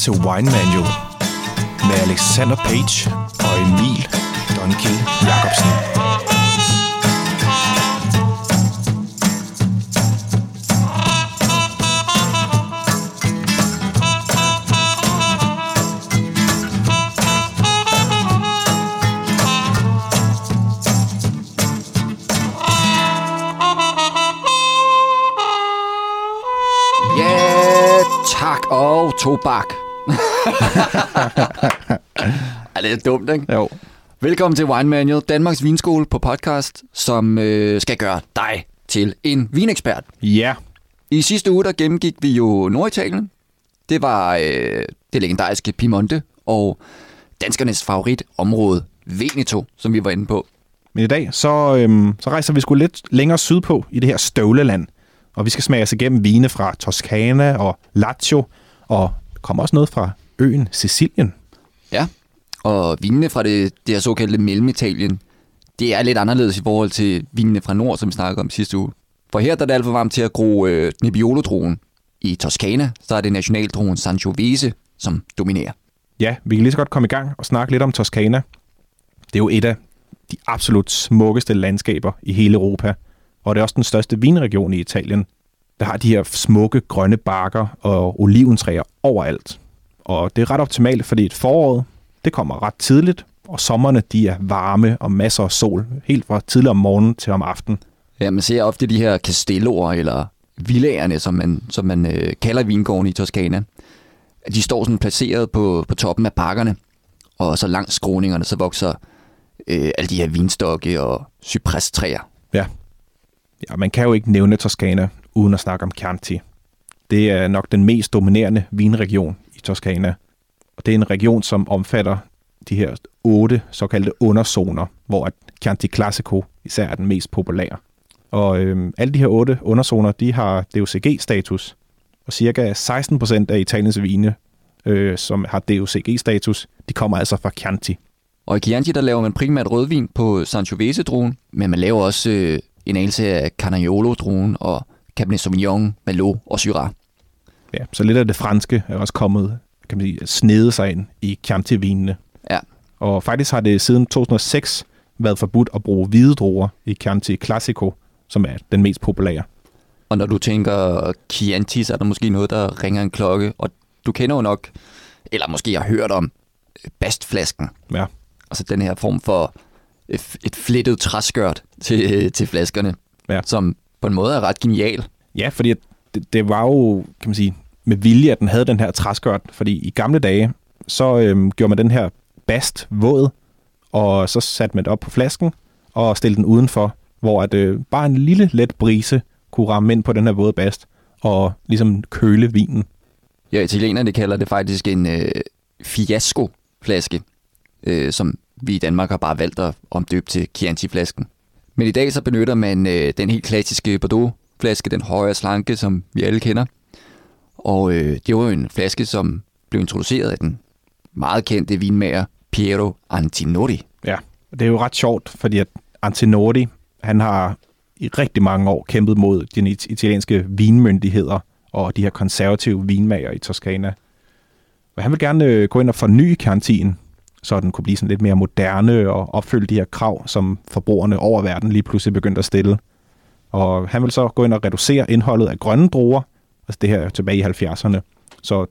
til Wine Manual med Alexander Page og Emil Donkiel Jacobsen. Ja, tak og tobak. Ej, det er dumt, ikke? Jo. Velkommen til Wine Manual, Danmarks vinskole på podcast, som øh, skal gøre dig til en vinekspert. Ja, I sidste uge, der gennemgik vi jo Norditalien. Det var øh, det legendariske Piemonte og danskernes favoritområde, Veneto, som vi var inde på. men i dag så, øhm, så rejser vi sgu lidt længere sydpå i det her støvleland. Og vi skal smage os igennem vine fra Toscana og Lazio, og kommer også noget fra øen Sicilien. Ja, og vinene fra det, det her såkaldte Mellemitalien, det er lidt anderledes i forhold til vinene fra nord, som vi snakkede om sidste uge. For her der er det alt for varmt til at gro øh, Nebbiolo-druen. I Toscana, så er det nationaldruen Sangiovese, som dominerer. Ja, vi kan lige så godt komme i gang og snakke lidt om Toscana. Det er jo et af de absolut smukkeste landskaber i hele Europa, og det er også den største vinregion i Italien. Der har de her smukke grønne bakker og oliventræer overalt. Og det er ret optimalt, fordi et foråret, det kommer ret tidligt, og sommerne de er varme og masser af sol, helt fra tidlig om morgenen til om aftenen. Ja, man ser ofte de her castelloer, eller villaerne, som man, som man øh, kalder vingården i Toscana. De står sådan placeret på, på toppen af bakkerne, og så langs skråningerne, så vokser øh, alle de her vinstokke og cypresstræer. Ja. ja, man kan jo ikke nævne Toscana uden at snakke om Chianti. Det er nok den mest dominerende vinregion i Toscana. Og det er en region, som omfatter de her otte såkaldte underzoner, hvor at Chianti Classico især er den mest populære. Og øhm, alle de her otte underzoner, de har DOCG-status. Og cirka 16% af Italiens vine, øh, som har DOCG-status, de kommer altså fra Chianti. Og i Chianti, der laver man primært rødvin på Sangiovese-druen, men man laver også øh, en anelse af Canaiolo-druen og Cabernet Sauvignon, Merlot og Syrah. Ja, så lidt af det franske er også kommet, kan man sige, snede sig ind i Chianti-vinene. Ja, Og faktisk har det siden 2006 været forbudt at bruge hvide druer i Chianti Classico, som er den mest populære. og når du tænker Chianti, så er der måske noget, der ringer en klokke, og du kender jo nok, eller måske har hørt om, bastflasken. Ja, Altså den her form for et flettet træskørt til, til flaskerne, Ja. som på en måde er ret genial. ja fordi det, det var jo, kan man sige, med vilje, at den havde den her træskørt, fordi i gamle dage, så øhm, gjorde man den her bast våd, og så satte man det op på flasken og stillede den udenfor, hvor at, øh, bare en lille let brise kunne ramme ind på den her våde bast og ligesom køle vinen. Ja, italienerne kalder det faktisk en øh, fiasco-flaske, øh, som vi i Danmark har bare valgt at omdøbe til Chianti-flasken. Men i dag så benytter man øh, den helt klassiske Bordeaux-flaske, den høje og slanke, som vi alle kender. Og øh, det var jo en flaske, som blev introduceret af den meget kendte vinmager Piero Antinori. Ja, det er jo ret sjovt, fordi at Antinori, han har i rigtig mange år kæmpet mod de italienske vinmyndigheder og de her konservative vinmager i Toskana. Og han vil gerne øh, gå ind og forny karantinen, så den kunne blive sådan lidt mere moderne og opfylde de her krav, som forbrugerne over verden lige pludselig begyndte at stille. Og han vil så gå ind og reducere indholdet af grønne druer, altså det her er tilbage i 70'erne. Så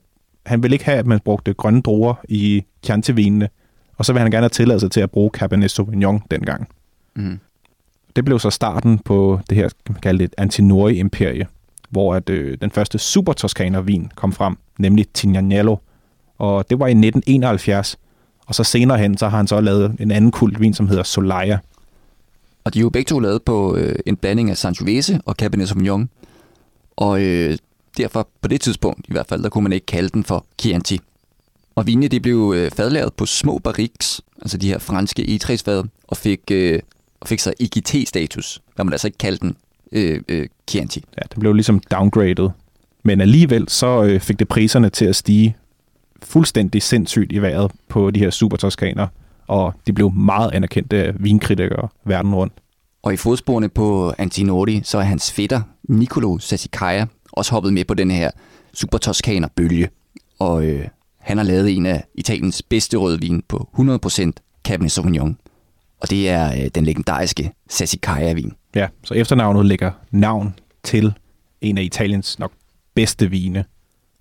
han vil ikke have, at man brugte grønne druer i Chianti-vinene, og så vil han gerne have tilladelse til at bruge Cabernet Sauvignon dengang. Mm. Det blev så starten på det her, kan man kalde det et Antinori-imperie, hvor at, øh, den første super vin kom frem, nemlig Tignanello. Og det var i 1971, og så senere hen, så har han så lavet en anden kult vin, som hedder Solaya. Og de er jo begge to lavet på øh, en blanding af Sangiovese og Cabernet Sauvignon. Og øh, derfor på det tidspunkt i hvert fald, der kunne man ikke kalde den for Chianti. Og vinene de blev øh, fadlavet på små barriques, altså de her franske E3-fad, og fik, øh, og fik så IGT-status. Der man altså ikke kalde den øh, øh, Chianti. Ja, den blev ligesom downgraded. Men alligevel så øh, fik det priserne til at stige fuldstændig sindssygt i vejret på de her super toskaner, og de blev meget anerkendte vinkritikere verden rundt. Og i fodsporene på Antinori, så er hans fætter, Nicolo Sassicaia, også hoppet med på den her super toskaner bølge. Og øh, han har lavet en af Italiens bedste rødvin på 100% Cabernet Sauvignon. Og det er øh, den legendariske Sassicaia-vin. Ja, så efternavnet lægger navn til en af Italiens nok bedste vine.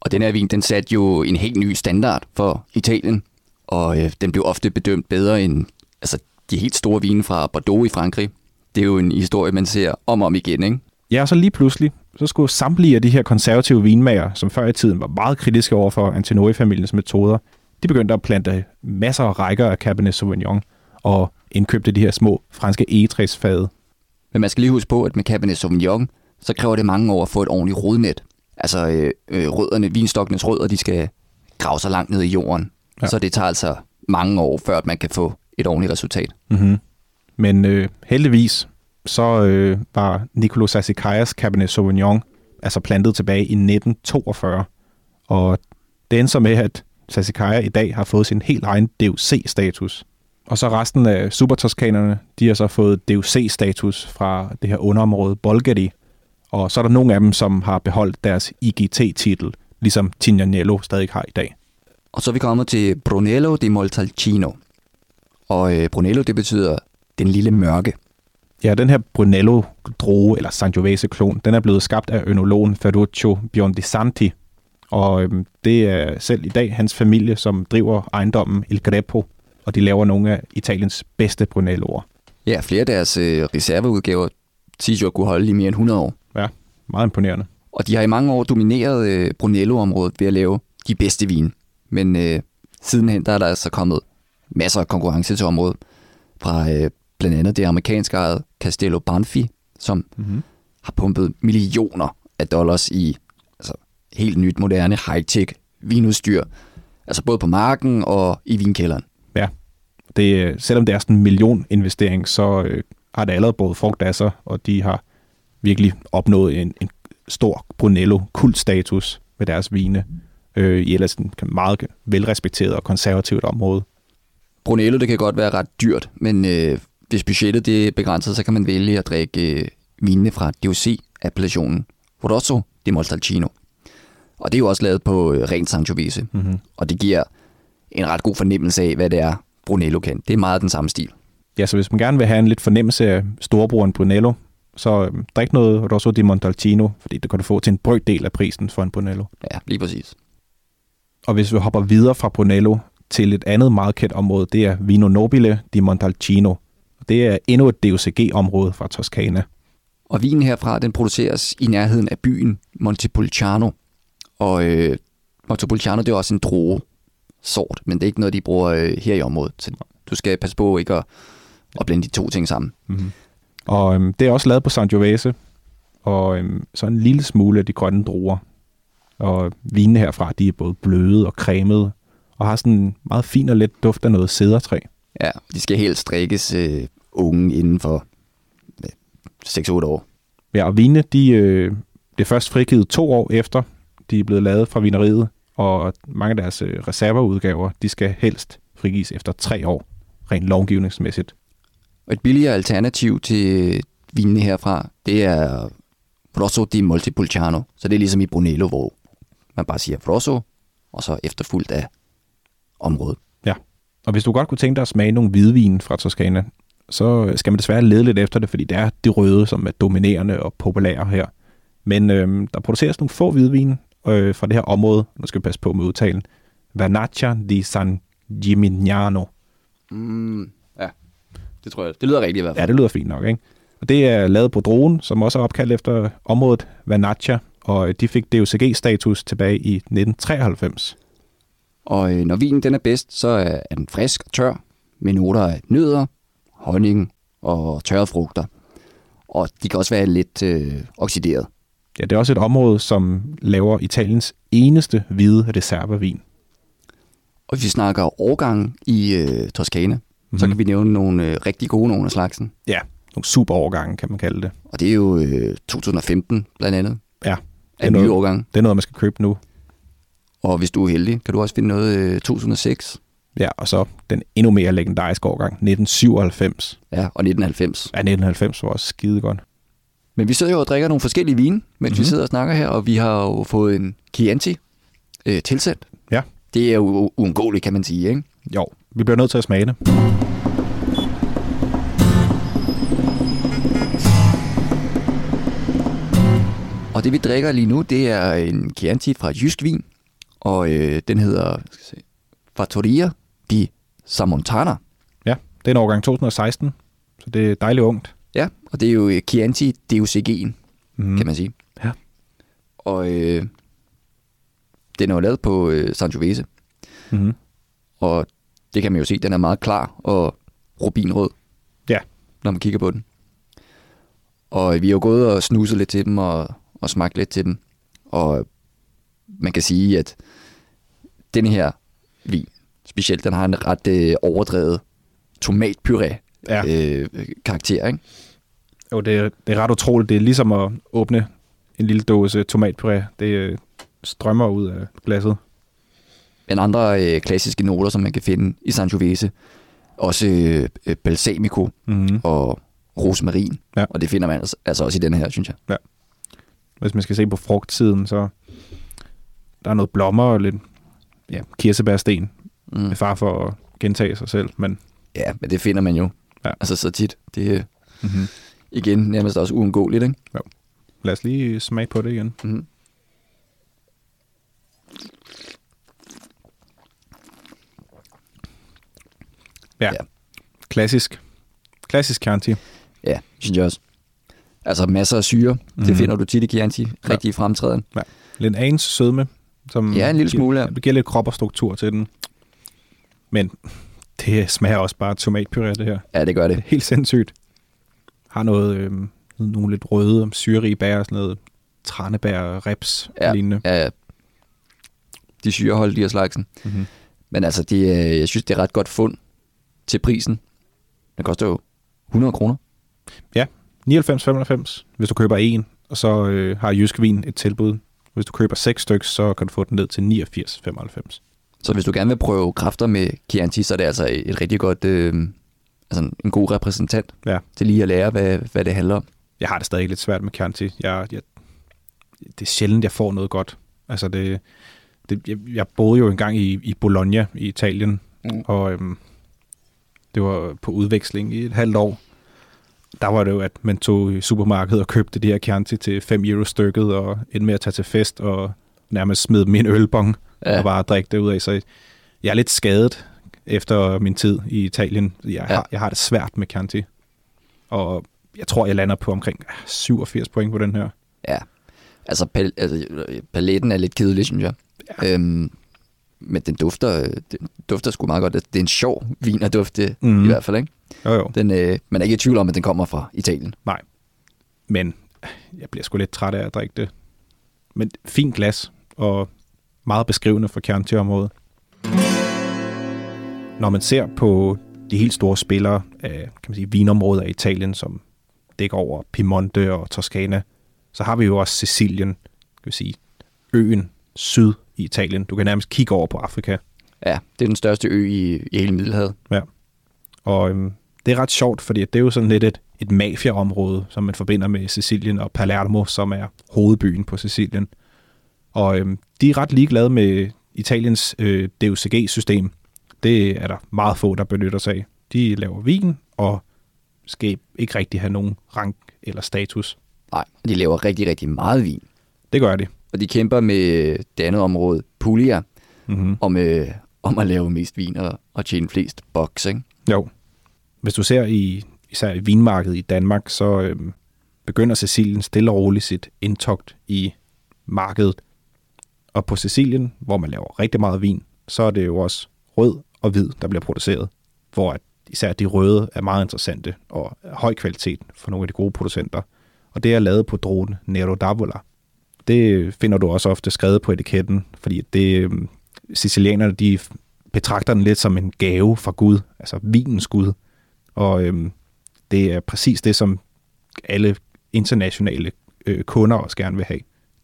Og den her vin, den satte jo en helt ny standard for Italien, og øh, den blev ofte bedømt bedre end altså, de helt store vine fra Bordeaux i Frankrig. Det er jo en historie, man ser om og om igen, ikke? Ja, så lige pludselig, så skulle samtlige af de her konservative vinmager, som før i tiden var meget kritiske over for Antinori-familiens metoder, de begyndte at plante masser af rækker af Cabernet Sauvignon og indkøbte de her små franske egetræsfade. Men man skal lige huske på, at med Cabernet Sauvignon, så kræver det mange år at få et ordentligt rodnet. Altså øh, øh, rødderne, vinstokkenes rødder, de skal grave sig langt ned i jorden. Ja. Så det tager altså mange år, før at man kan få et ordentligt resultat. Mm-hmm. Men øh, heldigvis, så øh, var Nicolo Sassicaias Cabernet Sauvignon altså plantet tilbage i 1942. Og det endte så med, at Sassicaia i dag har fået sin helt egen DOC-status. Og så resten af supertoskanerne, de har så fået DOC-status fra det her underområde Bolgadi. Og så er der nogle af dem, som har beholdt deres IGT-titel, ligesom Tignanello stadig har i dag. Og så er vi kommet til Brunello di Montalcino. Og øh, Brunello, det betyder den lille mørke. Ja, den her Brunello-droge, eller Sangiovese-klon, den er blevet skabt af ønologen Ferruccio Biondisanti. Og øhm, det er selv i dag hans familie, som driver ejendommen Il Grepo, og de laver nogle af Italiens bedste Brunelloer. Ja, flere af deres øh, reserveudgaver siges jo at kunne holde i mere end 100 år. Ja, meget imponerende. Og de har i mange år domineret øh, Brunello-området ved at lave de bedste vin. Men øh, sidenhen der er der altså kommet masser af konkurrence til området fra øh, blandt andet det amerikanske ejet Castello Banfi, som mm-hmm. har pumpet millioner af dollars i altså, helt nyt, moderne, high-tech vinudstyr. Altså både på marken og i vinkælderen. Ja, det, selvom det er sådan en millioninvestering, så øh, har det allerede både frugt af sig, og de har virkelig opnået en, en stor Brunello-kultstatus med deres vine øh, i ellers en meget velrespekteret og konservativt område. Brunello, det kan godt være ret dyrt, men øh, hvis budgettet det er begrænset, så kan man vælge at drikke øh, vinene fra DOC-appellationen Rosso di Montalcino. Og det er jo også lavet på øh, ren Sangiovese, mm-hmm. og det giver en ret god fornemmelse af, hvad det er, Brunello kan. Det er meget den samme stil. Ja, så hvis man gerne vil have en lidt fornemmelse af storebroren Brunello, så øh, drik noget Rosso di Montalcino, fordi det kan du få til en brøkdel af prisen for en Brunello. Ja, lige præcis. Og hvis vi hopper videre fra Brunello til et andet meget kendt område, det er Vino Nobile di Montalcino. Det er endnu et DOCG-område fra Toscana. Og vinen herfra, den produceres i nærheden af byen Montepulciano. Og øh, Montepulciano, det er også en droge sort, men det er ikke noget, de bruger øh, her i området. Så du skal passe på ikke at, at blande de to ting sammen. Mm-hmm. Og øhm, det er også lavet på Sangiovese, og øhm, så en lille smule af de grønne druer. Og vinene herfra, de er både bløde og cremede, og har sådan en meget fin og let duft af noget cedertræ. Ja, de skal helt strikkes øh, unge inden for øh, 6-8 år. Ja, og vinene, de, øh, det er først frigivet to år efter, de er blevet lavet fra vineriet, og mange af deres øh, reserveudgaver, de skal helst frigives efter tre år, rent lovgivningsmæssigt. Og et billigere alternativ til vinene herfra, det er Rosso di Montepulciano. Så det er ligesom i Brunello, hvor man bare siger Rosso, og så efterfulgt af området. Ja, og hvis du godt kunne tænke dig at smage nogle hvidvin fra Toscana, så skal man desværre lede lidt efter det, fordi det er det røde, som er dominerende og populære her. Men øh, der produceres nogle få hvidvin øh, fra det her område, nu skal vi passe på med udtalen, Vernaccia di San Gimignano. Mm, ja, det tror jeg. Det lyder rigtigt i hvert fald. Ja, det lyder fint nok, ikke? Og det er lavet på dronen, som også er opkaldt efter området Vernaccia, og de fik DOCG-status tilbage i 1993. Og øh, når vinen den er bedst, så er den frisk og tør, med noter af nødder, honning og tørrede frugter. Og de kan også være lidt øh, oxideret. Ja, det er også et område, som laver Italiens eneste hvide reservevin. Og hvis vi snakker årgang i øh, Toskana, mm-hmm. så kan vi nævne nogle øh, rigtig gode nogle af slagsen. Ja, nogle super årgange, kan man kalde det. Og det er jo øh, 2015 blandt andet. Ja. Det er en ny årgang. Det er noget, man skal købe nu. Og hvis du er heldig, kan du også finde noget øh, 2006. Ja, og så den endnu mere legendariske årgang, 1997. Ja, og 1990. Ja, 1990 var også skide godt. Men vi sidder jo og drikker nogle forskellige vine, mens mm-hmm. vi sidder og snakker her, og vi har jo fået en Chianti øh, tilsendt. Ja. Det er jo uundgåeligt, kan man sige, ikke? Jo, vi bliver nødt til at smage det. Og det vi drikker lige nu, det er en Chianti fra Jysk Vin, og øh, den hedder skal se, Fattoria di Samontana. Ja, det er en årgang 2016, så det er dejligt ungt. Ja, og det er jo øh, Chianti DOCG'en, Mm. kan man sige. Ja. Og øh, den er jo lavet på øh, Sangiovese, Mm-hmm. og det kan man jo se, den er meget klar og rubinrød, Ja. når man kigger på den. Og vi har jo gået og snuset lidt til dem og, og smagt lidt til dem. Og man kan sige, at denne her vin, specielt, den har en ret øh, overdrevet tomatpuré Ja. øh, karakter, ikke? Jo, det er, det er ret utroligt. Det er ligesom at åbne en lille dåse tomatpuré. Det øh, strømmer ud af glasset. Men andre øh, klassiske noter, som man kan finde i Sangiovese, også øh, øh, balsamico Mm-hmm. og rosmarin, Ja. og det finder man altså, altså også i den her, synes jeg. Hvis man skal se på frugtsiden, så der er noget blommer og lidt ja, kirsebærsten. Mm. Med far for at gentage sig selv. Men Ja, men det finder man jo Ja. altså så tit. Det mm-hmm. igen nærmest også uundgåeligt, ikke? lad os lige smage på det igen. Mm. Ja. Ja. Klassisk. Klassisk Chianti. Ja, synes jeg også. Altså masser af syre, mm. Mhm. det finder du tit i Chianti, rigtig i fremtræden. Lidt ans sødme. Som Ja, en lille smule, ja. giver, Det giver lidt krop og struktur til den. Men det smager også bare tomatpuré, det her. Ja, det gør Det det. helt sindssygt. Har noget, øh, nogle lidt røde, syrerige bær, sådan noget tranebær, reps, Ja. lignende. Ja, ja. de syreholdige af slagsen. Mm-hmm. Men altså, det, er- jeg synes, det er ret godt fund til prisen. Den koster jo 100 kroner. 99,95, hvis du køber en, og så øh, har Jysk Vin et tilbud. Hvis du køber seks stykker, så kan du få den ned til 89,95. Så hvis du gerne vil prøve kræfter med Chianti, så er det altså et rigtig godt, øh, altså en god repræsentant Ja. til lige at lære, hvad, hvad det handler om. Jeg har det stadig lidt svært med Chianti. Jeg, jeg, det er sjældent, jeg får noget godt. Altså det, det, jeg, jeg boede jo engang i, i Bologna i Italien, Mm. og øhm, det var på udveksling i et halvt år. Der var det jo, at man tog i supermarkedet og købte de her Chianti til 5 euro stykket, og endte med at tage til fest og nærmest smide en ølbong ja. Og bare drikke det ud af. Så jeg er lidt skadet efter min tid i Italien. Jeg, ja. Ja. har, jeg har det svært med Chianti. Og jeg tror, jeg lander på omkring 87 point på den her. Ja, altså, pal- altså paletten er lidt kedelig, synes jeg. Ja. Øhm, men den dufter, den dufter sgu meget godt. Det er en sjov vin at dufte, Mhm. mm. i hvert fald. Ikke? Jo, jo. Den, øh, man er ikke i tvivl om, at den kommer fra Italien. Men jeg bliver sgu lidt træt af at drikke det. Men fint glas, og meget beskrivende for Chianti-området. Når man ser på de helt store spillere af kan man sige, vinområdet af Italien, som dækker over Piemonte og Toscana, så har vi jo også Sicilien, kan vi sige, øen syd i Italien. Du kan nærmest kigge over på Afrika. Ja, det er den største ø i, i hele Middelhavet. Og øhm, det er ret sjovt, fordi det er jo sådan lidt et, et mafia-område, som man forbinder med Sicilien og Palermo, som er hovedbyen på Sicilien. Og øhm, de er ret ligeglade med Italiens øh, DOCG-system. Det er der meget få, der benytter sig af. De laver vin og skal ikke rigtig have nogen rank eller status. Nej, de laver rigtig, rigtig meget vin. Det gør de. Og de kæmper med det andet område, Puglia, Mm-hmm. om, øh, om at lave mest vin og, og tjene flest boks. Ikke? Jo. Hvis du ser i især i vinmarkedet i Danmark, så øhm, begynder Sicilien stille og roligt sit indtogt i markedet. Og på Sicilien, hvor man laver rigtig meget vin, så er det jo også rød og hvid, der bliver produceret. Hvor at især de røde er meget interessante og høj kvalitet for nogle af de gode producenter. Og det er lavet på dronen Nero d'Avola. Det finder du også ofte skrevet på etiketten, fordi det, øhm, sicilianerne de betragter den lidt som en gave fra Gud, altså vinens Gud. Og øhm, det er præcis det, som alle internationale øh, kunder også gerne vil have.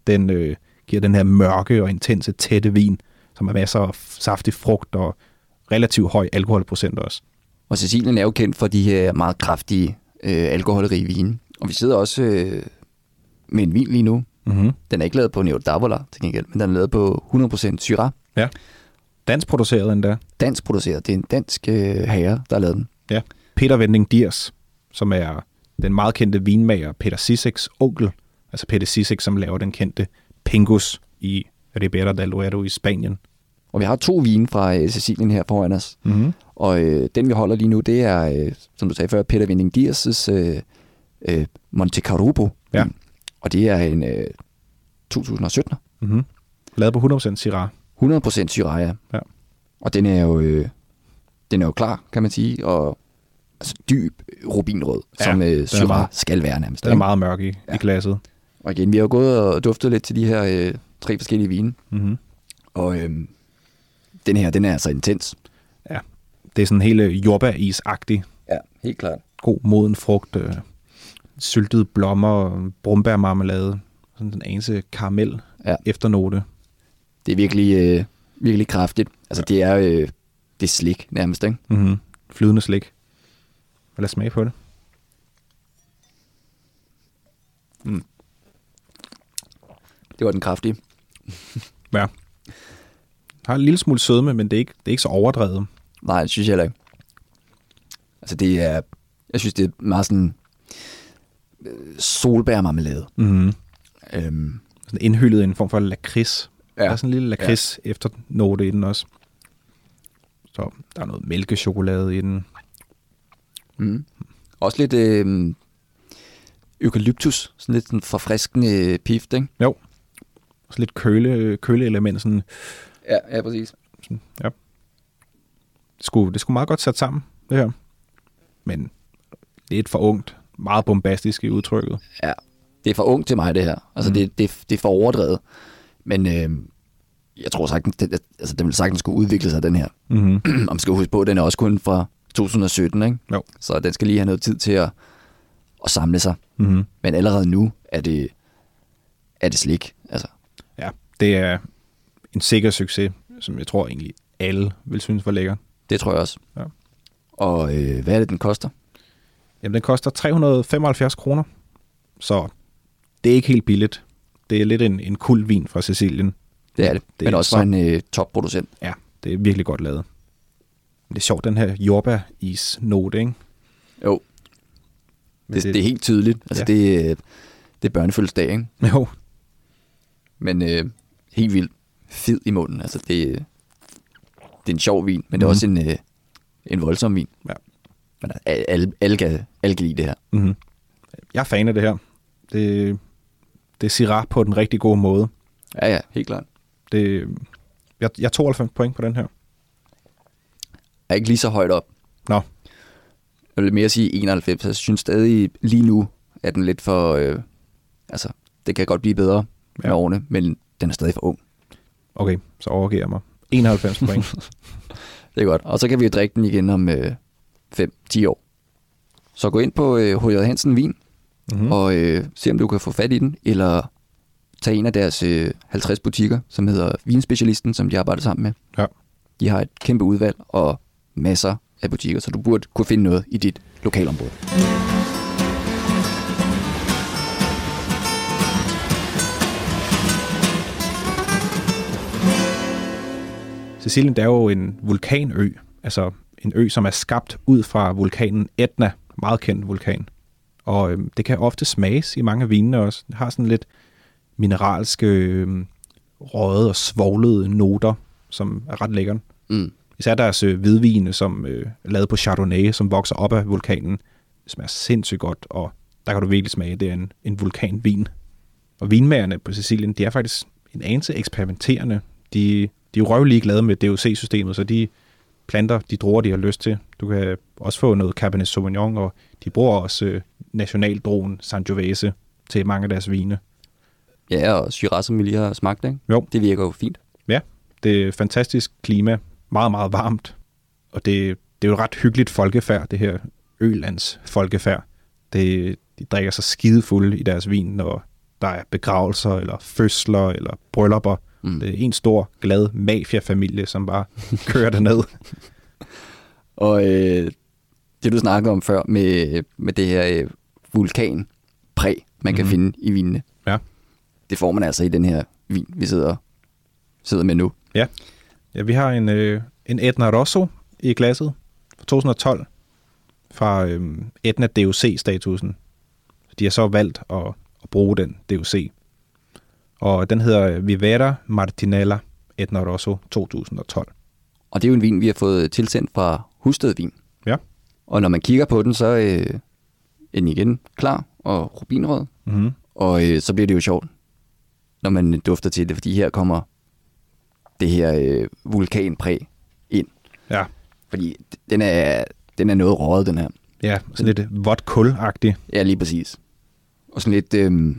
Den øh, giver den her mørke og intense, tætte vin, som har masser af saftig frugt og relativt høj alkoholprocent også. Og Sicilien er jo kendt for de her meget kraftige øh, alkoholrige vine. Og vi sidder også øh, med en vin lige nu. Mm-hmm. Den er ikke lavet på Neo d'Avola til gengæld, men den er lavet på 100% Syrah. Ja. Dansk produceret endda. Dansk produceret. Det er en dansk øh, herre, der har lavet den. Ja. Peter Vending Diers, som er den meget kendte vinmager Peter Siseks onkel. Altså Peter Sisek, som laver den kendte Pingus i Ribera del Duero i Spanien. Og vi har to vine fra øh, Sicilien her foran os. Mm-hmm. Og øh, den, vi holder lige nu, det er, øh, som du sagde før, Peter Vending Dias' øh, øh, Monte Carubo. Ja. Og det er en øh, 2017. Mm-hmm. Lavet på 100% Syrah. 100% Syrah, ja. Ja. Og den er jo, øh, den er jo klar, kan man sige, og altså, dyb rubinrød, Ja, som øh, Syrah meget- skal være nærmest. Den er meget mørk i. Ja. i glasset. Og igen, vi har gået og duftet lidt til de her øh, tre forskellige vine, Mm-hmm. og øh, den her, den er altså intens. Det er sådan hele jordbæris-agtig. Ja, helt klart. God moden frugt, øh, syltede blommer, brumbærmarmelade, sådan en anelse karamel Ja. efternote. Det er virkelig, øh, virkelig kraftigt. Altså, det er, øh, det er slik nærmest, ikke? Mm-hmm. Flydende slik. Lad os smage på det. Det var den kraftige. Ja. Har en lille smule sødme, men det er ikke, det er ikke så overdrevet. Nej, det synes jeg heller ikke. Altså, det er... Jeg synes, det er meget sådan... øh, Solbærmarmelade. Mm-hmm. Øhm, Sådan indhyllet i en form for lakrids. Ja. Der er sådan en lille lakrids ja. efternote i den også. Så der er noget mælkechokolade i den. mm. Også lidt øh, eukalyptus. Sådan lidt sådan forfriskende pift, ikke? Jo. Så lidt køle, køleelement. Sådan, Ja, ja, præcis. sådan, ja. Det skulle, det skulle meget godt sat sammen, det her. Men lidt for ungt. Meget bombastisk i udtrykket. Ja. Det er for ung til mig, det her. Altså, Mm. det, det, det er for overdrevet. Men øh, jeg tror sagtens, det, altså, den vil sagtens skulle udvikle sig, den her. Mm-hmm. Og man skal huske på, den er også kun fra 2017, ikke? Jo. Så den skal lige have noget tid til at, at samle sig. Mm-hmm. Men allerede nu er det, er det slik. Det er en sikker succes, som jeg tror egentlig alle vil synes var lækker. det tror jeg også. Ja. Og øh, hvad er det, den koster? Jamen, den koster 375 kroner, så det er ikke helt billigt. Det er lidt en, en kul vin fra Sicilien. Det er det. Det Men er også så- for en øh, topproducent. Ja, det er virkelig godt lavet. Men det er sjovt, den her jordbær-is-note, ikke? Jo, Men det, det, det er helt tydeligt. Altså, Ja. ja. det, øh, det er børnefødselsdag, ikke? Jo, Men øh, helt vildt fed i munden. Altså, det, øh, det er en sjov vin, men det er Mhm. også en, øh, en voldsom vin. Ja. Men alle, alle, kan, alle kan lide det her. mm-hmm. jeg er fan af det her. Det, det er Syrah på den rigtig gode måde. Ja, ja, helt klart. Det, jeg, jeg er 92 point på den her. Er ikke lige så højt op. Nå. Jeg vil mere sige 91. Jeg synes stadig lige nu, at den lidt for... Øh, altså, det kan godt blive bedre med Ja. årene, men den er stadig for ung. Okay, så overgiver jeg mig. 91 point. Det er godt. Og så kan vi jo drikke den igen om øh, 5-10 år. Så gå ind på øh, H.J. Hansen Vin, Mm-hmm. mm. og øh, se om du kan få fat i den, eller tage en af deres øh, 50 butikker, som hedder Vinspecialisten, som de arbejder sammen med. Ja. De har et kæmpe udvalg og masser af butikker, så du burde kunne finde noget i dit lokalområde. Sicilien det er jo en vulkanø, altså en ø, som er skabt ud fra vulkanen Etna, meget kendt vulkan. Og øhm, det kan ofte smages i mange af vinene også. Det har sådan lidt mineralske, øhm, røde og svoglede noter, som er ret lækkert. Mm. Især deres øh, hvidvine, som øh, er lavet på Chardonnay, som vokser op af vulkanen. Det smager sindssygt godt, og der kan du virkelig smage, det er en, en vulkanvin. Og vinmagerne på Sicilien, de er faktisk en anelse eksperimenterende. De, de er jo røvlige glade med DOC-systemet, så de planter de druer, de har lyst til. Du kan også få noget Cabernet Sauvignon, og de bruger også øh, nationaldroen Sangiovese til mange af deres vine. Ja, og Shiraz, som vi lige har smagt, ikke? Jo. det virker jo fint. Ja, det er fantastisk klima, meget, meget varmt, og det, det er jo et ret hyggeligt folkefærd, det her Ølands folkefærd. Det, de drikker sig skidefulde i deres vin, når der er begravelser, eller fødsler, eller bryllupper. Mm. Det er en stor, glad mafiafamilie, som bare kører derned. Og øh, det, du snakkede om før med, med det her øh, vulkanpræg, man kan Mhm. finde i vinene, Ja. det får man altså i den her vin, vi sidder, sidder med nu. Ja. Ja, vi har en, øh, en Etna Rosso i glasset fra 2012 fra øh, Etna DOC-statusen. De har så valgt at, at bruge den DOC. Og den hedder Vivera Martinella Etna Rosso 2012. Og det er jo en vin, vi har fået tilsendt fra Husted Vin. Ja. Og når man kigger på den, så øh, er den igen klar og rubinrød. Mm-hmm. Og øh, så bliver det jo sjovt, når man dufter til det, fordi her kommer det her øh, vulkanpræg ind. Ja. Fordi den er, den er noget røget, den her. Ja, sådan lidt vådt kulagtigt. Ja, lige præcis. Og sådan lidt, øh,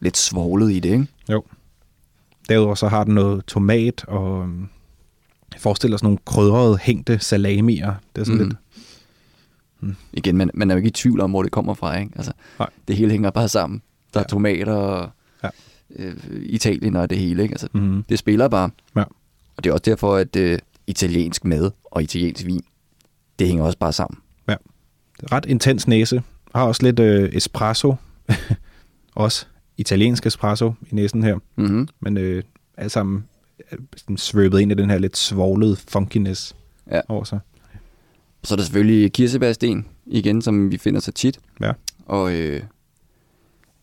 lidt svoglet i det, ikke? Jo. Derudover så har den noget tomat og øhm, jeg forestiller sådan nogle krydrede, hængte salamier. Det er sådan Mhm. lidt... Igen, man, man er jo ikke i tvivl om, hvor det kommer fra, ikke? Altså, Nej. det hele hænger bare sammen. Der er Ja. tomater og Ja. øh, Italien og det hele, ikke? Altså, Mm-hmm. det spiller bare. Ja. Og det er også derfor, at øh, italiensk mad og italiensk vin, det hænger også bare sammen. Ret intens næse. Har også lidt øh, espresso. også italiensk espresso i næsen her. Mm-hmm. Men øh, alle sammen sådan svøbet ind i den her lidt svoglede funkiness Ja. over sig. Så er der selvfølgelig kirsebærsten igen, som vi finder så tit. Ja. Og øh,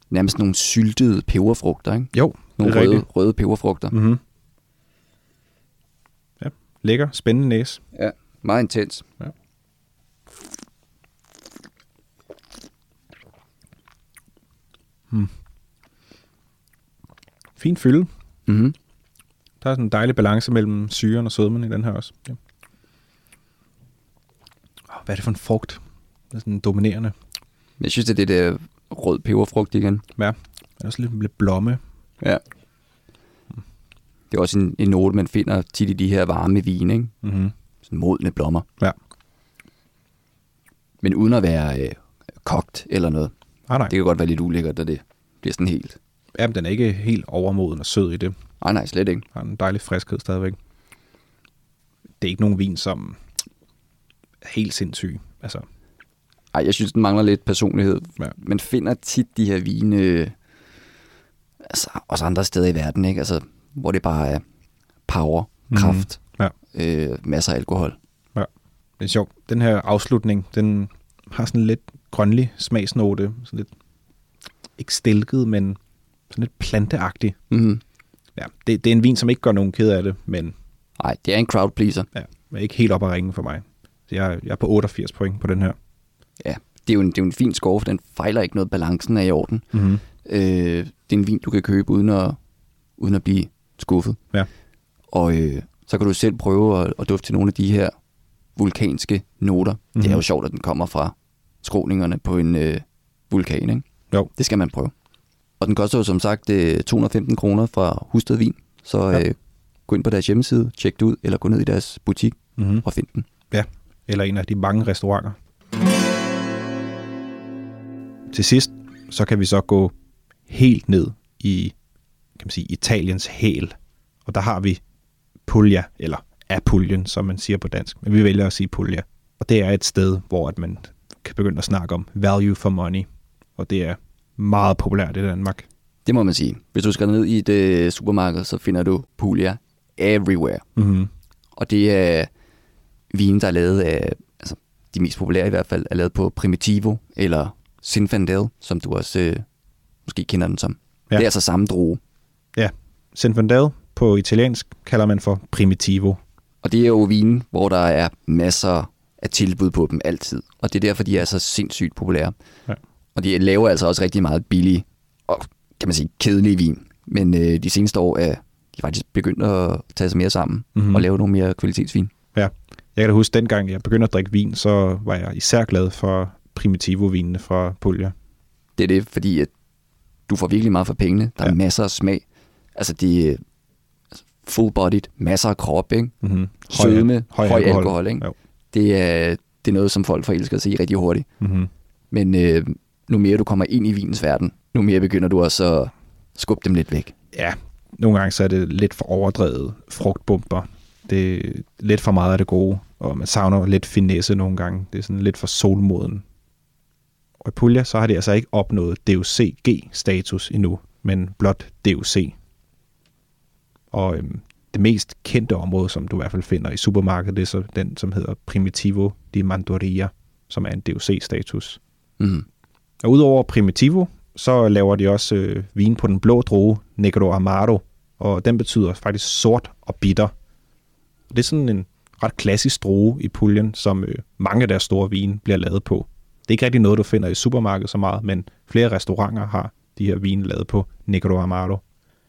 nærmest nogle syltede peberfrugter, ikke? Jo, Nogle røde, rigtigt. røde peberfrugter. Mm-hmm. Ja, lækker, spændende næse. Ja, meget intens. Fin fylde. Mm-hmm. Der er sådan en dejlig balance mellem syren og sødmen i den her også. Ja. Hvad er det for en frugt? Det er sådan dominerende. Jeg synes, det er det der rød peberfrugt igen. Ja, det er også lidt, lidt blomme. Ja. Det er også en, en note, man finder tit i de her varme vine, ikke? Mm-hmm. Sådan modne blommer. Ja. Men uden at være øh, kogt eller noget. Ah, nej. Det kan godt være lidt ulækkert, når det bliver sådan helt... Ja, den er ikke helt overmoden og sød i det. Nej, nej, slet ikke. Har en dejlig friskhed stadigvæk. Det er ikke nogen vin, som er helt sindssyg. Altså, Ej, jeg synes, den mangler lidt personlighed. Ja. Man finder tit de her vine, øh, altså også andre steder i verden, ikke? Altså, hvor det bare er power, Mhm. kraft, Ja. øh, masser af alkohol. det er sjovt. Den her afslutning, den har sådan lidt grønlig smagsnote. Sådan lidt, ikke stilket, men sådan lidt planteagtig. Mm-hmm. Ja, det, det er en vin, som ikke gør nogen ked af det, men Ej, det er en crowd pleaser. ja, er ikke helt op at ringe for mig. Så jeg, jeg er på 88 point på den her. Ja, det er jo en, det er jo en fin score, for den fejler ikke noget. Balancen er i orden. Mm-hmm. Øh, det er en vin, du kan købe uden at, uden at blive skuffet. Ja. Og øh, så kan du selv prøve at, at dufte til nogle af de her vulkanske noter. Mm-hmm. Det er jo Mhm. sjovt, at den kommer fra skråningerne på en øh, vulkan, ikke? Jo. Det skal man prøve. Og den koster jo som sagt øh, 215 kroner fra Husted Vin. Så Ja. øh, gå ind på deres hjemmeside, tjek det ud, eller gå ned i deres butik Mm-hmm. og find den. eller en af de mange restauranter. Til sidst, så kan vi så gå helt ned i kan man sige, Italiens hæl. Og der har vi Puglia, eller Apulien, som man siger på dansk. Men vi vælger at sige Puglia. Og det er et sted, hvor at man kan begynde at snakke om value for money. Og det er meget populært i Danmark. Det må man sige. Hvis du skal ned i et øh, supermarked, så finder du Puglia everywhere. Mm-hmm. Og det er vin, der er lavet af, altså de mest populære i hvert fald, er lavet på Primitivo eller Zinfandel, som du også øh, måske kender den som. Ja. Ja. Det er altså samme droge. Zinfandel på italiensk kalder man for Primitivo. Og det er jo vine, hvor der er masser af tilbud på dem altid. Og det er derfor, de er så sindssygt populære. Ja. Og de laver altså også rigtig meget billig og, kan man sige, kedelig vin. Men øh, de seneste år er de faktisk begyndt at tage sig mere sammen Mhm. mm-hmm. og lave nogle mere kvalitetsvin. Jeg kan da huske, dengang jeg begyndte at drikke vin, så var jeg især glad for Primitivo-vinene fra Puglia. Det er det, fordi at du får virkelig meget for pengene. Der er Ja. masser af smag. Altså, det er full-bodied, masser af krop, ikke? Mm-hmm. Sødme, høj, høj alkohol, alkohol ikke? Jo. Det er, det er noget, som folk forelsker sig i rigtig hurtigt. Mm-hmm. Men øh, nu mere du kommer ind i vinens verden, nu mere begynder du også at skubbe dem lidt væk. Ja, nogle gange så er det lidt for overdrevet frugtbomber. Det er lidt for meget af det gode, og man savner lidt finesse nogle gange. Det er sådan lidt for solmoden. Og i Puglia, så har de altså ikke opnået DOCG-status endnu, men blot DOC. Og øhm, det mest kendte område, som du i hvert fald finder i supermarkedet, det er så den, som hedder Primitivo di Mandoria, som er en DOC-status. Mm. Og udover Primitivo, så laver de også øh, vin på den blå droge, Negro Amaro, og den betyder faktisk sort og bitter. Det er sådan en ret klassisk droge i puljen, som øh, mange af deres store vine bliver lavet på. Det er ikke rigtig noget, du finder i supermarkedet så meget, men flere restauranter har de her vine lavet på Negro Amaro.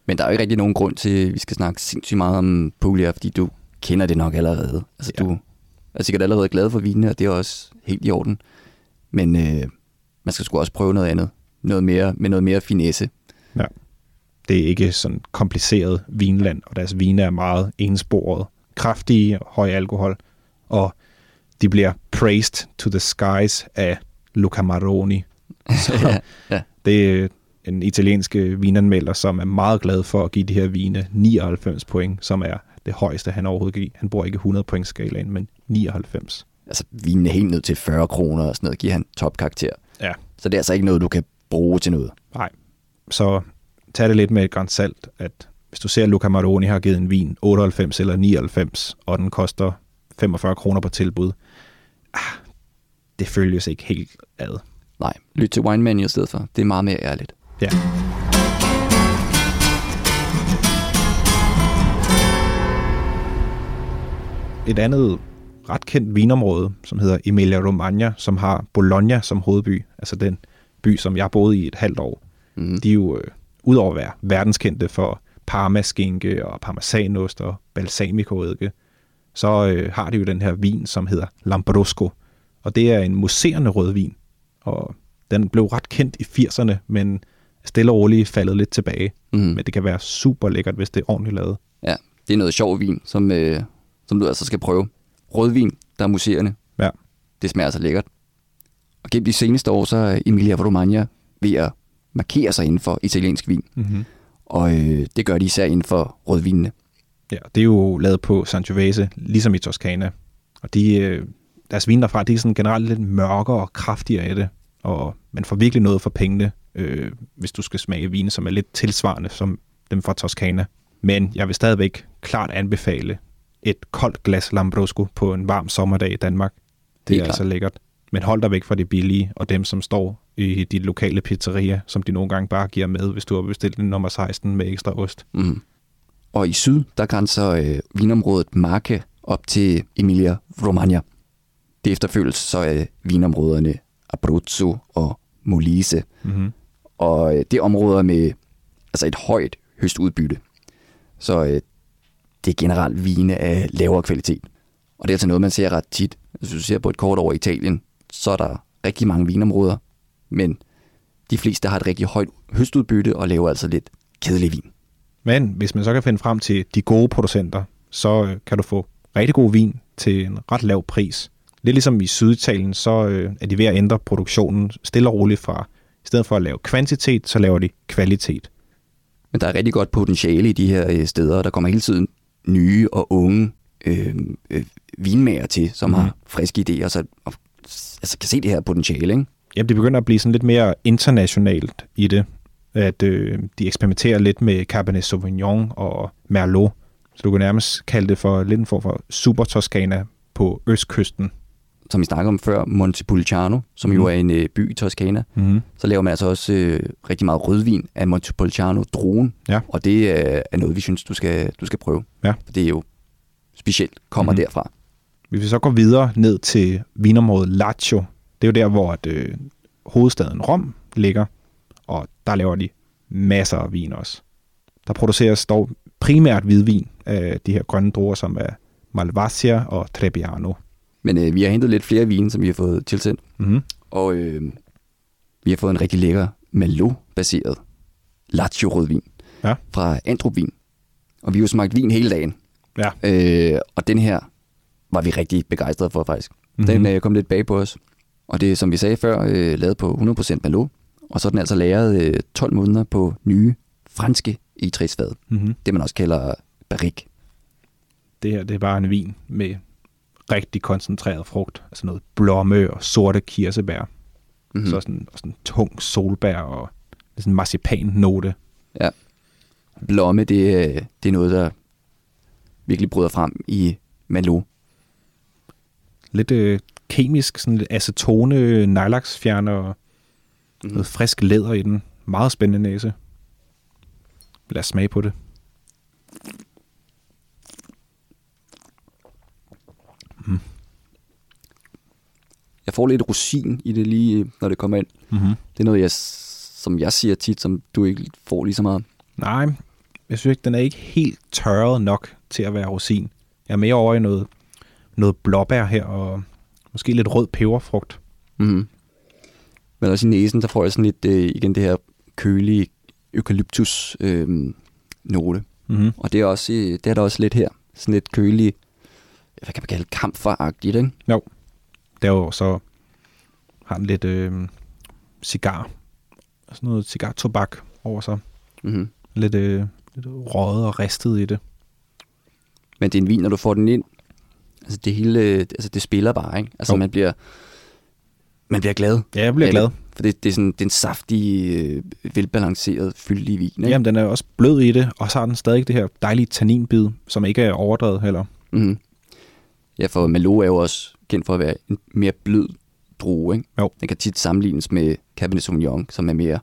Men der er jo ikke rigtig nogen grund til, at vi skal snakke sindssygt meget om Puglia, fordi du kender det nok allerede. Altså, Ja. du er sikkert allerede glad for vinene, og det er også helt i orden. Men øh, man skal sgu også prøve noget andet. Noget mere, med noget mere finesse. Det er ikke sådan kompliceret vinland, og deres vine er meget ensporet, kraftige, høj alkohol, og de bliver praised to the skies af Luca Maroni. Så ja, ja. det er en italiensk vinanmelder, som er meget glad for at give de her vine 99 point, som er det højeste, han overhovedet kan give. Han bruger ikke 100 point skalaen, men 99. Altså, vinen er helt ned til 40 kroner og sådan noget, giver han topkarakter. Ja. Så det er altså ikke noget, du kan bruge til noget. Nej. Så tag det lidt med et græns salt, at hvis du ser, at Luca Maroni har givet en vin 98 eller 99, og den koster 45 kroner på tilbud, ah, det følges ikke helt ad. Nej, lyt til Wine Menu i stedet for. Det er meget mere ærligt. Ja. Et andet ret kendt vinområde, som hedder Emilia Romagna, som har Bologna som hovedby, altså den by, som jeg boede i et halvt år. Mm. De er jo, øh, udover at være verdenskendte for parmaskinke og parmesanost og balsamico-eddike, så øh, har de jo den her vin, som hedder Lambrusco. Og det er en muserende rødvin. Og den blev ret kendt i 80'erne, men stille og roligt faldet lidt tilbage. Mm. Men det kan være super lækkert, hvis det er ordentligt lavet. Ja, det er noget sjov vin, som, øh, som du altså skal prøve. Rødvin, der er muserende. Ja. Det smager så lækkert. Og gennem de seneste år, så er Emilia Romagna ved at markere sig inden for italiensk vin. Mm-hmm. Og øh, det gør de især inden for rødvinene. Ja, det er jo lavet på Sangiovese, ligesom i Toscana. Og de, øh, deres vin derfra, de er sådan generelt lidt mørkere og kraftigere af det. Og man får virkelig noget for pengene, øh, hvis du skal smage vine, som er lidt tilsvarende som dem fra Toscana. Men jeg vil stadigvæk klart anbefale et koldt glas Lambrusco på en varm sommerdag i Danmark. Det Helt er klart. altså lækkert. Men hold dig væk fra det billige, og dem, som står i dit lokale pizzeria, som de nogle gange bare giver med, hvis du har bestilt en nummer 16 med ekstra ost. Mm. Og i syd, der grænser øh, vinområdet Marche op til Emilia Romagna. Det efterfølges så af vinområderne Abruzzo og Molise. Mm-hmm. Og øh, det er områder med altså et højt høstudbytte. Så øh, det er generelt vine af lavere kvalitet. Og det er altså noget, man ser ret tit. Hvis du ser på et kort over Italien, så er der rigtig mange vinområder, men de fleste har et rigtig højt høstudbytte og laver altså lidt kedelig vin. Men hvis man så kan finde frem til de gode producenter, så øh, kan du få rigtig god vin til en ret lav pris. Lidt ligesom i Syditalien, så øh, er de ved at ændre produktionen stille og roligt fra, i stedet for at lave kvantitet, så laver de kvalitet. Men der er rigtig godt potentiale i de her øh, steder, der kommer hele tiden nye og unge øh, øh, vinmager til, som mm. har friske idéer, så og, altså, kan se det her potentiale. Ikke? Jamen, det begynder at blive sådan lidt mere internationalt i det, at øh, de eksperimenterer lidt med Cabernet Sauvignon og Merlot. Så du kan nærmest kalde det for lidt en form for super Toscana på østkysten. Som vi snakkede om før, Montepulciano, som jo Mhm. er en øh, by i Toscana, Mm-hmm. så laver man altså også øh, rigtig meget rødvin af Montepulciano-druen, Ja. og det øh, er noget, vi synes, du skal, du skal prøve. Ja. For det er jo specielt, kommer mm. derfra. Hvis vi så går videre ned til vinområdet Lazio, det er jo der, hvor at, øh, hovedstaden Rom ligger, og der laver de masser af vin også. Der produceres dog primært hvidvin af de her grønne druer, som er Malvasia og Trebbiano. Men øh, vi har hentet lidt flere vine, som vi har fået tilsendt, Mm-hmm. og øh, vi har fået en rigtig lækker Malo-baseret Lazio-rødvin Ja. fra Andrup Vin. Og vi har jo smagt vin hele dagen. Ja. Øh, og den her var vi rigtig begejstrede for faktisk. Mhm. Den øh, kom lidt bag på os. Og det er, som vi sagde før, øh, lavet på 100% Malo. Og så er den altså lagret øh, 12 måneder på nye franske E3-fad. Mm-hmm. Det man også kalder barrique. Det her det er bare en vin med rigtig koncentreret frugt. Altså noget blomme og sorte kirsebær. Mm-hmm. Mm. Så sådan, og sådan tung solbær og sådan marcipan-note. Blomme, det, det er noget, der virkelig bryder frem i Malo. Lidt øh, kemisk, sådan lidt acetone, nejlaksfjerner og Mhm. noget frisk læder i den. Meget spændende næse. Lad os smage på det. Jeg får lidt rosin i det lige, når det kommer ind. Mm-hmm. Det er noget, jeg, som jeg siger tit, som du ikke får lige så meget. Nej, jeg synes ikke, den er ikke helt tørret nok til at være rosin. Jeg er mere over i noget, noget blåbær her, og måske lidt rød peberfrugt. Mm-hmm. Men også i næsen, der får jeg sådan lidt, øh, igen det her kølige eukalyptus øh, note. Mm-hmm. Og det er, også, øh, det er der også lidt her. Sådan lidt kølig, hvad kan man kalde, kamferagtigt, ikke? Jo. Der er jo så har den lidt øh, cigar. Sådan noget cigartobak over sig. Mm-hmm. Lidt, øh, lidt røget og ristet i det. Men det er en vin, når du får den ind. Altså det hele, øh, altså det spiller bare, ikke? Altså Jo. man bliver, man bliver glad. Ja, jeg bliver glad. det. For det, det er sådan det er en saftig, øh, velbalanceret, fyldig vin, ikke? Jamen, den er også blød i det, og så har den stadig det her dejlige tanninbid, som ikke er overdrevet heller. Mm-hmm. Ja, for Malo er jo også kendt for at være en mere blød drue, ikke? Jo. Den kan tit sammenlignes med Cabernet Sauvignon, som er mere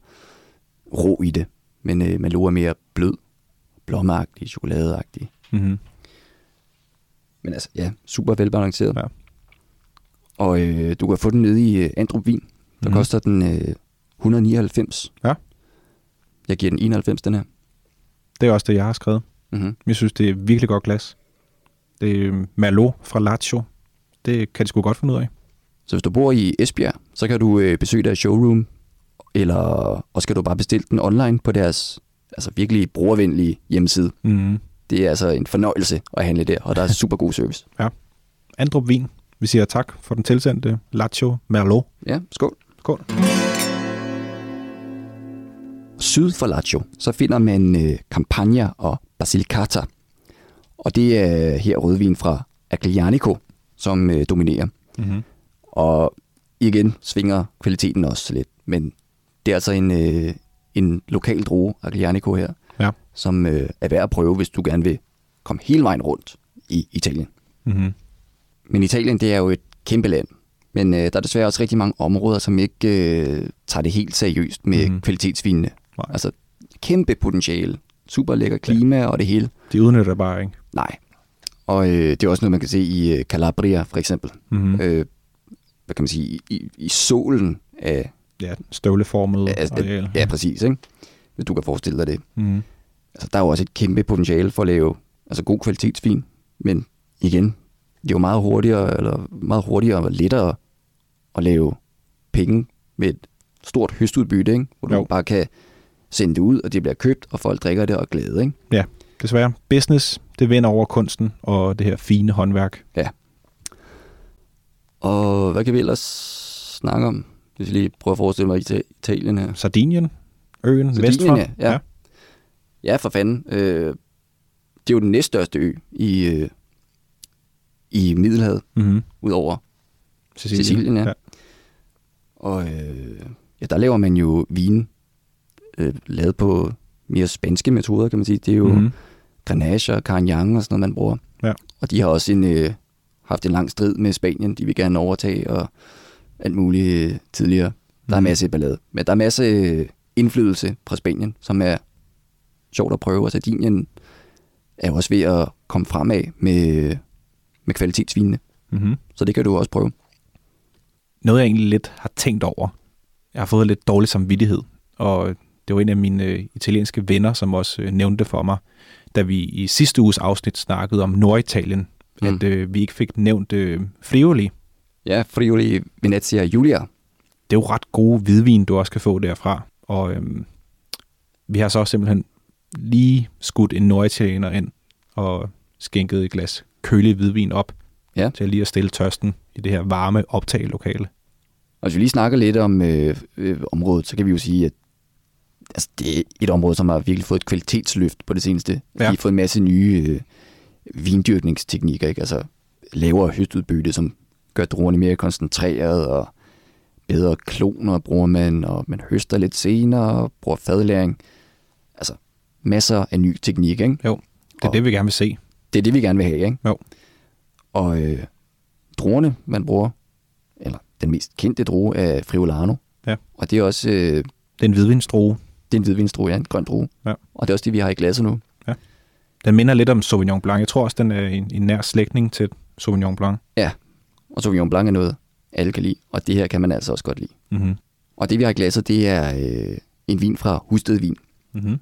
rå i det. Men øh, Malo er mere blød, blommeagtig, chokoladeagtig. Mm-hmm. Men altså, ja, super velbalanceret. Ja. Og øh, du kan få den nede i øh, Andrup Vin. Der Mhm. mm. koster den øh, 199. Ja. Jeg giver den 91, den her. Det er også det, jeg har skrevet. Mm-hmm. Jeg synes, det er virkelig godt glas. Det er øh, Merlot fra Lazio. Det kan de sgu godt finde ud af. Så hvis du bor i Esbjerg, så kan du øh, besøge deres showroom, eller også kan du bare bestille den online på deres altså virkelig brugervenlige hjemmeside. Mm. Det er altså en fornøjelse at handle der, og der er super god service. Andrup Vin. Vi siger tak for den tilsendte Lazio Merlot. Ja, skål. Skål. Syd for Lazio, så finder man øh, Campagna og Basilicata. Og det er her rødvin fra Aglianico, som øh, dominerer. Mm-hmm. Og igen svinger kvaliteten også lidt. Men det er altså en, øh, en lokal druge, Aglianico her, Ja. som øh, er værd at prøve, hvis du gerne vil komme hele vejen rundt i Italien. Mm-hmm. Men Italien, det er jo et kæmpe land. Men øh, der er desværre også rigtig mange områder, som ikke øh, tager det helt seriøst med Mhm. mm-hmm. kvalitetsvinene. Nej. Altså kæmpe potentiale. Super lækker klima ja. og det hele. De udnytter bare, ikke? Nej. Og øh, det er også noget, man kan se i øh, Calabria for eksempel. Mm-hmm. Mm. Øh, hvad kan man sige? I, i solen af... Ja, støvleformet Altså, areal. Ja, præcis. Ikke? Hvis du kan forestille dig det. Mm-hmm. Altså, der er jo også et kæmpe potentiale for at lave altså, god kvalitetsvin. Men igen, det er jo meget hurtigere, eller meget hurtigere og lettere at lave penge med et stort høstudbytte, ikke? hvor du Jo. bare kan sende det ud, og det bliver købt, og folk drikker det og er glade. Ikke? Ja, desværre. Business, det vinder over kunsten og det her fine håndværk. Og hvad kan vi ellers snakke om? Hvis jeg lige prøver at forestille mig Ita- Italien her. Sardinien, øen Sardinien, vestfra. ja. Ja. Ja, for fanden. Øh, det er jo den næststørste ø i, øh, i Middelhavet, Mm-hmm. udover Sicilien. Sicilien, ja. Og øh, ja, der laver man jo vin øh, lavet på mere spanske metoder, kan man sige. Det er jo mm. Mm-hmm. Grenache og Carignan og sådan noget, man bruger. Ja. Og de har også en, øh, haft en lang strid med Spanien. De vil gerne overtage og alt muligt øh, tidligere. Der er Mhm. masser af ballade. Men der er masser af indflydelse fra Spanien, som er sjovt at prøve. Og Sardinien er jo også ved at komme fremad med, med kvalitetsvinene. Mm-hmm. Så det kan du også prøve. Noget, jeg egentlig lidt har tænkt over. Jeg har fået lidt dårlig samvittighed, og det var en af mine øh, italienske venner, som også øh, nævnte for mig, da vi i sidste uges afsnit snakkede om Norditalien, mm. At øh, vi ikke fik nævnt øh, Friuli. Ja, Friuli, Venezia, Julia. Det er jo ret gode hvidvin, du også kan få derfra, og øhm, vi har så simpelthen lige skudt en norditaliener ind og skænket et glas kølig hvidvin op, Ja. til lige at stille tørsten i det her varme optagelokale. Og hvis vi lige snakker lidt om øh, øh, området, så kan vi jo sige, at altså, det er et område, som har virkelig fået et kvalitetsløft på det seneste. Ja. De har fået en masse nye øh, vindyrkningsteknikker, ikke? altså lavere høstudbytte, som gør druerne mere koncentreret, og bedre kloner bruger man, og man høster lidt senere, og bruger fadlæring. Altså masser af ny teknik, ikke? Jo, det er Og- det, vi gerne vil se. det er det, vi gerne vil have, ikke? Jo. Og øh, druerne, man bruger, eller den mest kendte drue, er Friulano. Ja. Og det er også øh, Det er en hvidvinsdrue. Det er en hvidvinsdrue, ja, en grøn drue. Ja. Og det er også det, vi har i glasset nu. Den minder lidt om Sauvignon Blanc. Jeg tror også, den er en, en nær slægtning til Sauvignon Blanc. Og Sauvignon Blanc er noget, alle kan lide, og det her kan man altså også godt lide. Mm-hmm. Og det, vi har i glasset, det er øh, en vin fra Husted Vin. Mm-hmm.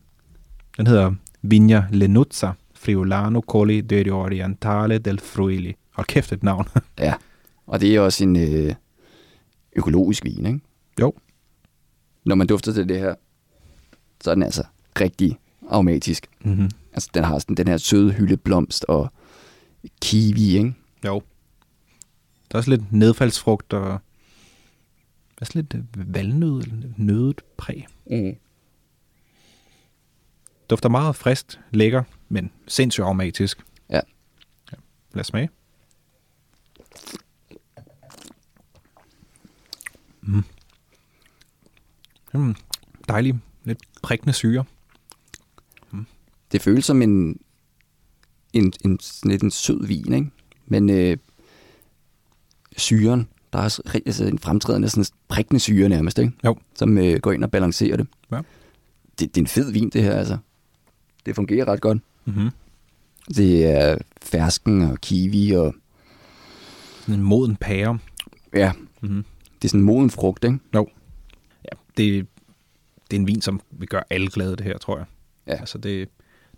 Den hedder Vigna Lenuzza Friulano Colli de Orientale del Friuli. Hold kæft et navn. Ja. Og det er også en øh, økologisk vin, ikke? Jo. Når man dufter til det her, så er den altså rigtig aromatisk. mm-hmm. Altså, den har sådan den her søde hyldeblomst og kiwi, ikke? Jo. Der er også lidt nedfaldsfrugt og også lidt øh, valnød, eller nødet præg. Mm. Dufter meget frisk, lækker, men sindssygt aromatisk. Ja. ja. Lad os smage. Mm. Mm. Dejlig, lidt prikkende syre. Det føles som en, en, en, sådan lidt en sød vin, ikke? Men øh, syren, der er altså en fremtrædende sådan prikkende syre nærmest, ikke? Jo. Som øh, går ind og balancerer det. Ja. det. Det er en fed vin, det her, altså. Det fungerer ret godt. Mm-hmm. Det er fersken og kiwi og Sådan en moden pære. ja, Mm-hmm. det er sådan en moden frugt, ikke? Ja, det, det er en vin, som vil gøre alle glade, det her, tror jeg. Ja. Altså, det,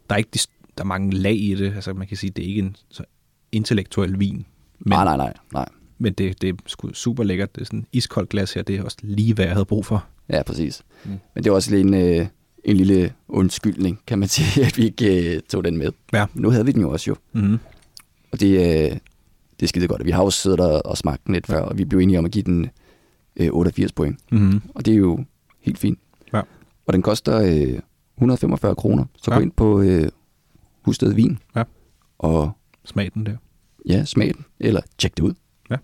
der er ikke de, der er mange lag i det. Altså, man kan sige, det er ikke en så intellektuel vin. Men, Nej, nej, nej, nej. men det, det er super lækkert. Det er sådan en iskoldt glas her. Det er også lige, hvad jeg havde brug for. Ja, præcis. Mm. Mm. Men det er også lidt en, øh, en lille undskyldning, kan man sige, at vi ikke øh, tog den med. Ja. Nu havde vi den jo også jo. Mm-hmm. Og det, øh, det er skide godt. Og Vi har også siddet der og smagt den lidt før, og vi blev enige om at give den øh, 88 point. Mm-hmm. Og det er jo helt fint. Og den koster øh, 145 kroner. Så Ja. gå ind på øh, Husted Vin Ja. og Smag den der. ja, smag den, eller tjek det ud. Ja.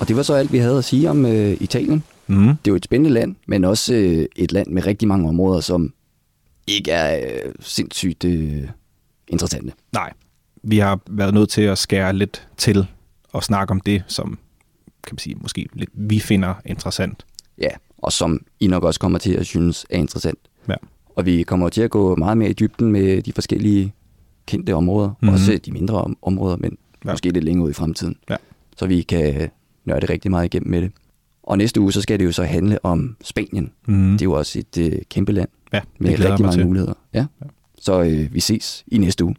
Og det var så alt, vi havde at sige om øh, Italien. Mm-hmm. Det er jo et spændende land, men også øh, et land med rigtig mange områder, som ikke er øh, sindssygt øh, interessante. Nej, vi har været nødt til at skære lidt til og snakke om det, som kan man sige, måske lidt, vi finder interessant. Ja, og som I nok også kommer til at synes er interessant. Ja. Og vi kommer til at gå meget mere i dybden med de forskellige kendte områder, Mhm. mm-hmm. også de mindre om- områder, men Ja. måske lidt længere ud i fremtiden. Ja. Så vi kan nørde rigtig meget igennem med det. Og næste uge, så skal det jo så handle om Spanien. Mm. Det er jo også et øh, kæmpe land ja, med rigtig mange til. muligheder. Ja. Ja. Så øh, vi ses i næste uge.